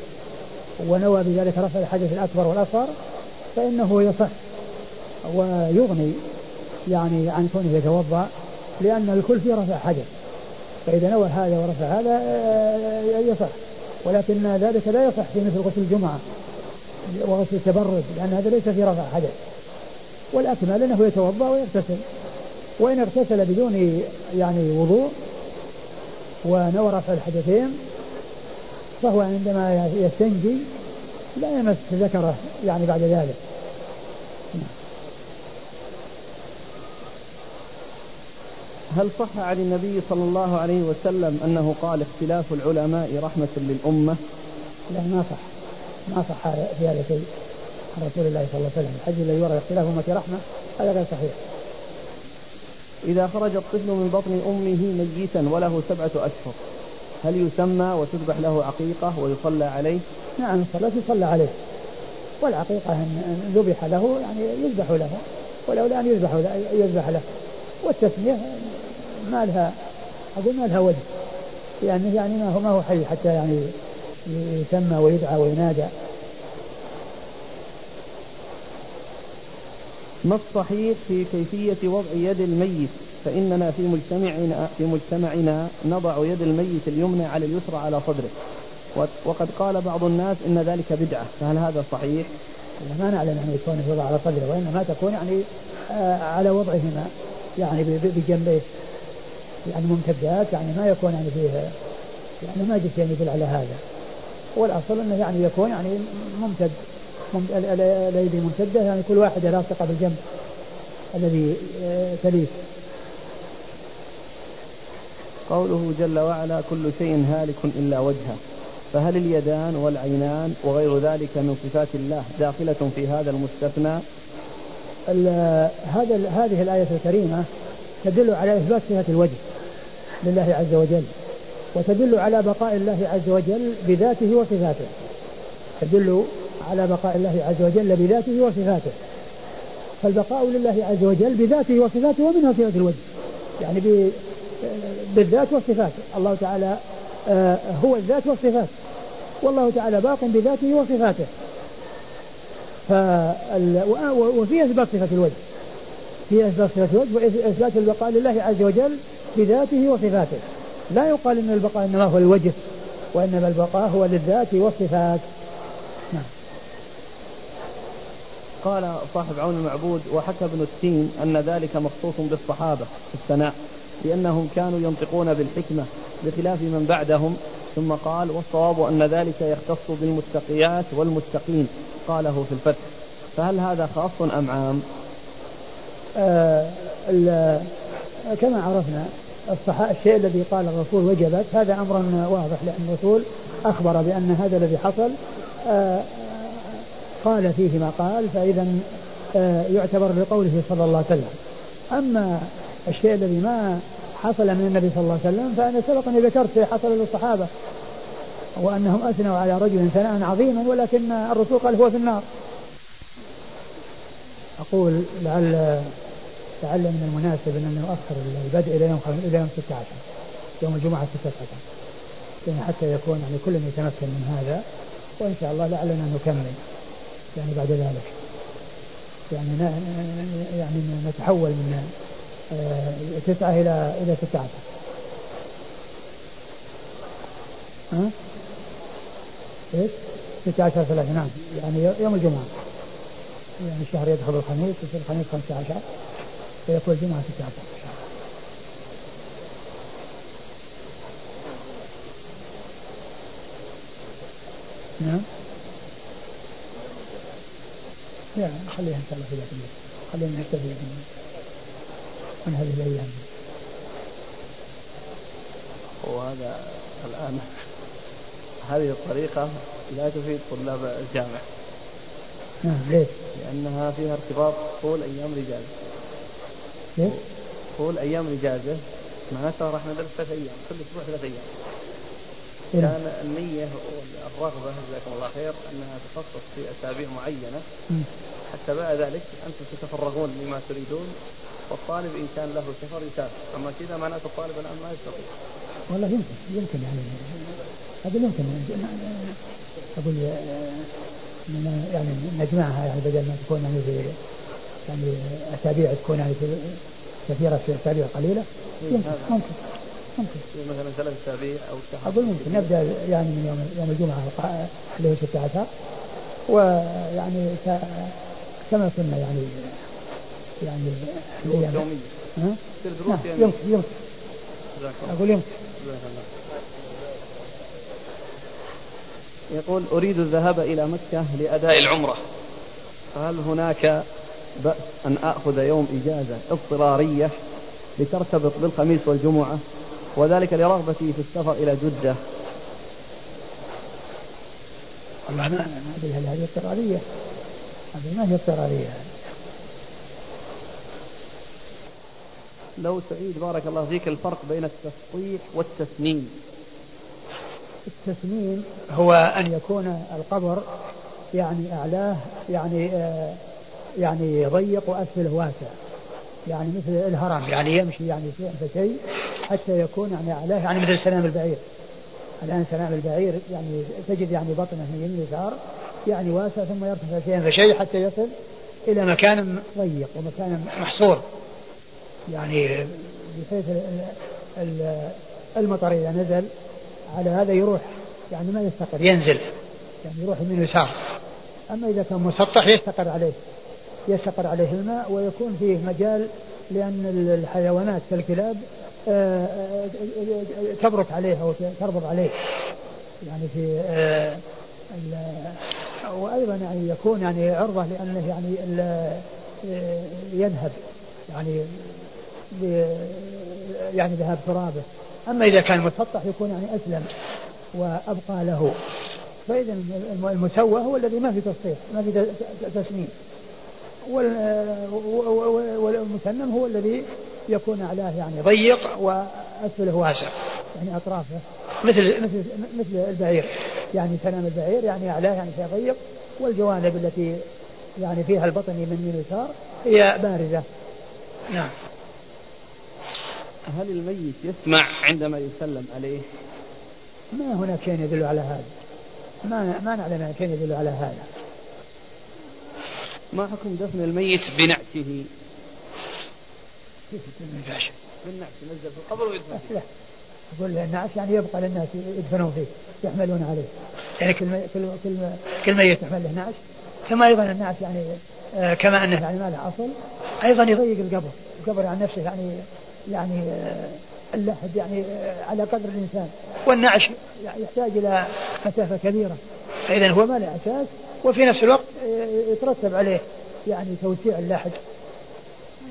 ونوى بذلك رفع الحدث الأكبر والأصغر فإنه يصح ويغني يعني عن كونه يتوضأ لأن الكل فيه رفع حدث. فإذا نوى هذا ورفع هذا آه، يصح. ولكن ذلك لا يصح في مثل غسل الجمعة وغسل التبرد لأن هذا ليس في رفع حدث. والأكمل أنه يتوضأ ويغتسل. وإن اغتسل بدون يعني وضوء ونوى رفع الحدثين فهو عندما يستنجي لا يمس ذكره يعني بعد ذلك. هل صح عن النبي صلى الله عليه وسلم أنه قال اختلاف العلماء رحمة للأمة؟ لا ما صح. ما صح في هذا شيء عن رسول الله صلى الله عليه وسلم. الحج الذي ورد اختلاف أمة رحمة هذا غير صحيح. إذا خرج الطفل من بطن أمه ميتا وله سبعة أشهر. هل يسمى وتذبح له عقيقة ويصلى عليه؟ نعم الصلاة يصلى عليه. والعقيقة إن ذبح له يعني يذبح له ولولا أن يذبح يذبح له. والتسمية ما لها أقول ما لها وجه. لأنه يعني ما هو ما هو حي حتى يعني يسمى ويدعى وينادى. ما الصحيح في كيفية وضع يد الميت؟ فإننا في مجتمعنا في مجتمعنا نضع يد الميت اليمنى على اليسرى على صدره. وقد قال بعض الناس إن ذلك بدعة. فهل هذا صحيح؟ ما نعلم أن يكون يوضع على صدره وإنما تكون يعني آه على وضعهما يعني بجنبيه يعني ممتدات يعني ما يكون يعني فيه يعني ما جئت يعني يدل على هذا. والأصل إنه يعني يكون يعني ممتد. الأيدي ممتدة يعني كل واحدة لاصقه بالجنب الذي آه، تليه. قوله جل وعلا كل شيء هالك إلا وجهه. فهل اليدان والعينان وغير ذلك من صفات الله داخلة في هذا المستثنى؟ هذا هذه الآية الكريمة تدل على إثبات صفة الوجه لله عز وجل وتدل على بقاء الله عز وجل بذاته وصفاته. تدل على بقاء الله عز وجل بذاته وصفاته. فالبقاء لله عز وجل بذاته وصفاته ومنها صفة الوجه يعني بالذات والصفات الله تعالى آه، هو الذات والصفات والله تعالى باق بذاته وصفاته. وفي أثبات صفة الوجه. في أثبات صفة الوجه واثبات البقاء لله عز وجل بذاته وصفاته. لا يقال إن البقاء إنما هو الوجه وإنما البقاء هو للذات والصفات. نعم. قال صاحب عون المعبود وحكى ابن التين أن ذلك مخصوص بالصحابة في الثناء. لأنهم كانوا ينطقون بالحكمة بخلاف من بعدهم ثم قال والصواب أن ذلك يختص بالمتقيات والمتقين قاله في الفتح فهل هذا خاص أم عام؟ آه كما عرفنا الشيء الذي قال الرسول وجبت هذا أمر واضح لأن الرسول أخبر بأن هذا الذي حصل آه قال فيه ما قال فإذا آه يعتبر بقوله صلى الله عليه وسلم أما الشيء الذي ما حصل من النبي صلى الله عليه وسلم فأنا سبق أني ذكرت شيء حصل للصحابة وأنهم أثنوا على رجل ثناء عظيما ولكن الرسول قال هو في النار. أقول لعل لعل من المناسب أن نؤخر البدء إلى يوم إلى يوم 16 يوم الجمعة 16 يعني حتى يكون يعني كل يتمكن من هذا وإن شاء الله لعلنا نكمل يعني بعد ذلك. يعني يعني نتحول من تسعة إلى إلى 16 ها؟ إيش؟ 16 ثلاثة نعم. يعني يوم الجمعة. يعني الشهر يدخل الخميس يصير الخميس 15 فيكون الجمعة 16 نعم. يعني خليها إن شاء الله في ذات اليوم خلينا نحتفل من هذه الأيام. وهذا الآن. هذه الطريقة لا تفيد طلاب الجامعة. نعم ليش؟ لأنها فيها ارتباط طول أيام الإجازة. ليش؟ طول أيام الإجازة معناتها راح ندرس ثلاث أيام كل أسبوع ثلاث أيام. إيه؟ كان النية والرغبة جزاكم الله خير أنها تخصص في أسابيع معينة. حتى بعد ذلك أنتم تتفرغون لما تريدون. والطالب إن كان له سفر يسافر أما كذا معناته الطالب الآن ما يستطيع. والله يمكن يمكن يعني. هذا يمكن. أقول يعني نجمعها يعني بدل ما تكون يعني في يعني أسابيع تكون يعني كثيرة في أسابيع قليلة. يمكن ممكن ممكن. مثلا ثلاث أسابيع أو شهر أقول ممكن. نبدأ يعني من يوم يوم الجمعة اللي هو 16 ويعني كما كنا يعني يعني دروس يوميه ها؟ نعم يمكن يمكن. أقول يمكن. يقول أريد الذهاب إلى مكة لأداء العمرة. فهل هناك بأس أن آخذ يوم إجازة اضطرارية لترتبط بالخميس والجمعة؟ وذلك لرغبته في السفر إلى جدة. والله ما أدري هل هذه اضطرارية؟ هذه ما هي اضطرارية. لو تعيد بارك الله فيك. الفرق بين التسطيح والتسنيم. التسنيم هو أن يكون القبر يعني أعلاه يعني آه يعني ضيق وأسفله واسع يعني مثل الهرم يعني يمشي يعني شيء فشيء حتى يكون يعني أعلاه يعني مثل سلام البعير. الآن سلام البعير يعني تجد يعني بطنه من يمين يسار يعني واسع ثم يرتفع شيئا فشيء حتى يصل إلى مكان ضيق ومكان محصور. يعني بحيث المطر إذا نزل على هذا يروح يعني ما يستقر. ينزل. يعني يروح من يسار أما إذا كان مسطح يستقر عليه. يستقر عليه الماء ويكون فيه مجال لأن الحيوانات كالكلاب آه، آه، تبرك عليه أو تربط عليه. يعني في آه، وأيضا يعني يكون يعني عرضة لأنه يعني ينهب يعني يعني ذهاب ترابه. أما إذا كان مسطح يكون يعني أسلم وأبقى له. فإذا المسوى هو الذي ما في تصحيح ما في تسنيم والمسنم هو الذي يكون أعلاه يعني ضيق وأسفله واسع يعني أطرافه. مثل مثل مثل البعير. يعني سلام البعير يعني أعلاه يعني شيء ضيق والجوانب التي يعني فيها البطن من يمين يسار هي بارزة. نعم. هل الميت يسمع عندما يسلم عليه؟ ما هناك شيء يدل على هذا ما ما نعلم شيء يدل على هذا ما حكم دفن الميت بنعشه؟ كيف بالنعش؟ بالنعش ينزل في القبر ويدفن لا أقول النعش يعني يبقى للناس يدفنون فيه يحملون عليه يعني كل كل كل, كل ميت يحمل له نعش ثم أيضا النعش يعني آه كما أنه يعني ما له أصل أيضا يضيق القبر القبر عن نفسه يعني يعني آه اللحد يعني آه على قدر الإنسان. والنعش. يحتاج إلى مسافة كبيرة. فإذا هو ما له أساس وفي نفس الوقت آه، يترتب عليه يعني توسيع اللحد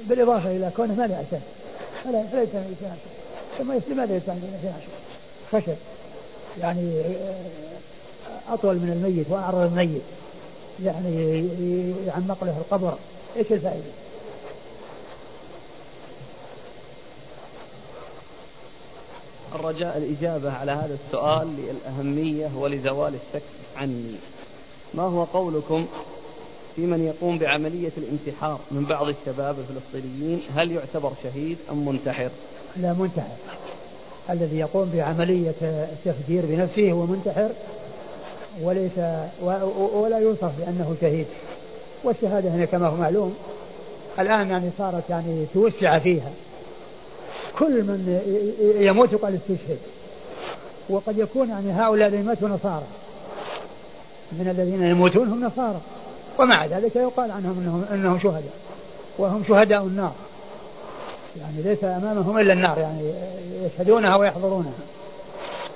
بالإضافة إلى كونه ما له أساس فلا يتم ثم لماذا يتم خشب. يعني أطول من الميت وأعرض الميت. يعني يعمق له القبر. إيش الفائدة؟ الرجاء الإجابة على هذا السؤال للأهمية ولزوال الشك عني. ما هو قولكم في من يقوم بعملية الانتحار من بعض الشباب الفلسطينيين؟ هل يعتبر شهيد أم منتحر؟ لا منتحر. الذي يقوم بعملية التفجير بنفسه هو منتحر وليس ولا يوصف بأنه شهيد. والشهادة هنا كما هو معلوم الآن يعني صارت يعني توسع فيها. كل من يموت قال استشهد وقد يكون يعني هؤلاء الذين ماتوا نصارى. من الذين يموتون هم نصارى. ومع ذلك يقال عنهم انهم إنهم شهداء. وهم شهداء النار. يعني ليس أمامهم إلا النار يعني يشهدونها ويحضرونها.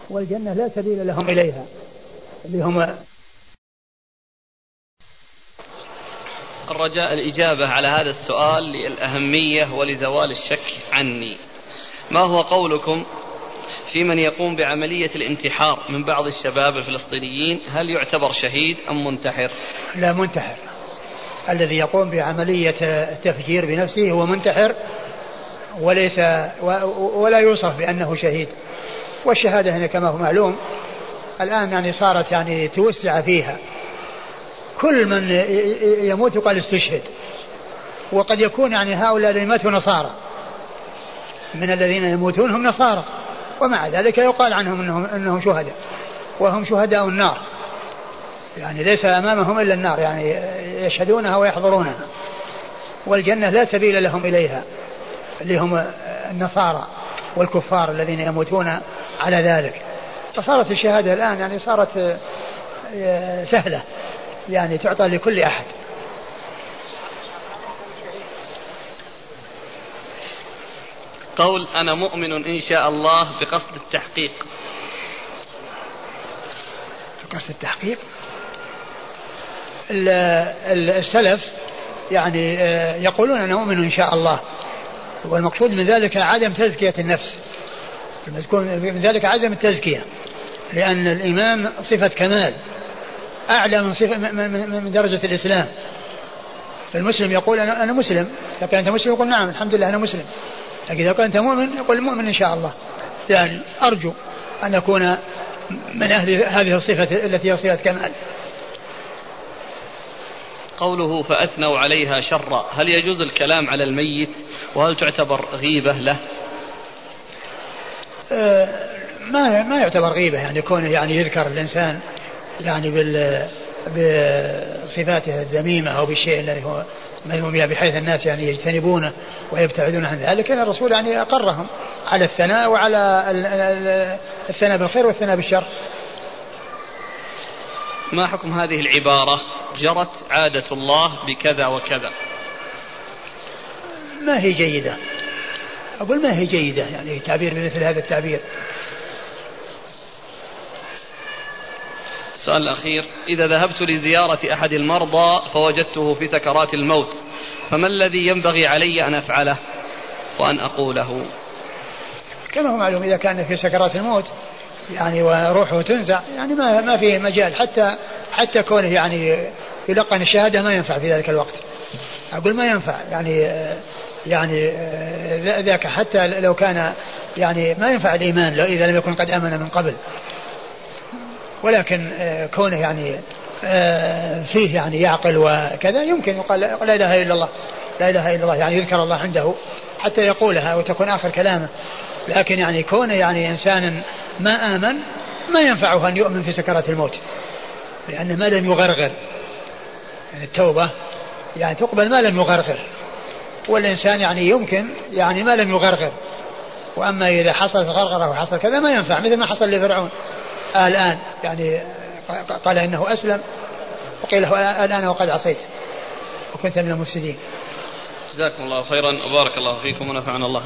والجنة لا سبيل لهم إليها. اللي هم الرجاء الإجابة على هذا السؤال للأهمية ولزوال الشك عني. ما هو قولكم في من يقوم بعملية الانتحار من بعض الشباب الفلسطينيين؟ هل يعتبر شهيد أم منتحر؟ لا منتحر. الذي يقوم بعملية التفجير بنفسه هو منتحر وليس ولا يوصف بأنه شهيد. والشهادة هنا كما هو معلوم الآن يعني صارت يعني توسع فيها. كل من يموت قال استشهد. وقد يكون يعني هؤلاء الذين ماتوا نصارى. من الذين يموتون هم نصارى. ومع ذلك يقال عنهم انهم إنهم شهداء. وهم شهداء النار. يعني ليس أمامهم إلا النار. يعني يشهدونها ويحضرونها. والجنة لا سبيل لهم إليها. اللي هم النصارى والكفار الذين يموتون على ذلك. فصارت الشهادة الآن يعني صارت آه، سهلة. يعني تعطى لكل أحد. قول أنا مؤمن إن شاء الله بقصد التحقيق. بقصد التحقيق؟ السلف يعني آه، يقولون أنا مؤمن إن شاء الله. والمقصود من ذلك عدم تزكية النفس. من ذلك عدم التزكية. لأن الإيمان صفة كمال. أعلى من صفة من درجة الإسلام. فالمسلم يقول أنا مسلم. كان أنت مسلم؟ يقول نعم الحمد لله أنا مسلم. لكن إذا كان أنت مؤمن يقول مؤمن إن شاء الله. يعني أرجو أن أكون من أهل هذه الصفة التي هي صفة كمال. قوله فأثنوا عليها شرا هل يجوز الكلام على الميت؟ وهل تعتبر غيبة له؟ أه ما ما يعتبر غيبة يعني كونه يعني يذكر الإنسان يعني بال بصفاته الذميمة أو بالشيء الذي هو مذموم بها بحيث الناس يعني يجتنبونه ويبتعدون عن ذلك. لأن الرسول يعني أقرهم على الثناء وعلى الثناء بالخير والثناء بالشر. ما حكم هذه العبارة؟ جرت عادة الله بكذا وكذا. ما هي جيدة؟ أقول ما هي جيدة يعني تعبير بمثل هذا التعبير. السؤال الأخير إذا ذهبت لزيارة أحد المرضى فوجدته في سكرات الموت فما الذي ينبغي علي أن أفعله وأن أقوله؟ كما هو معلوم إذا كان في سكرات الموت يعني وروحه تنزع يعني ما ما في مجال حتى حتى كونه يعني يلقن الشهادة ما ينفع في ذلك الوقت. أقول ما ينفع يعني يعني ذاك حتى لو كان يعني ما ينفع الإيمان إذا لم يكن قد آمن من قبل. ولكن كونه يعني فيه يعني يعقل وكذا يمكن يقال لا إله إلا الله لا إله إلا الله يعني يذكر الله عنده حتى يقولها وتكون آخر كلامه. لكن يعني كونه يعني إنسان ما آمن ما ينفعه أن يؤمن في سكرات الموت لأنه ما لم يغرغر. يعني التوبة يعني تقبل ما لم يغرغر. والإنسان يعني يمكن يعني ما لم يغرغر. وأما إذا حصل غرغرة وحصل كذا ما ينفع مثل ما حصل لفرعون. الآن يعني قال إنه أسلم وقيل له الآن وقد عصيت وكنت من المفسدين. جزاكم الله خيرا وبارك الله فيكم ونفعنا الله.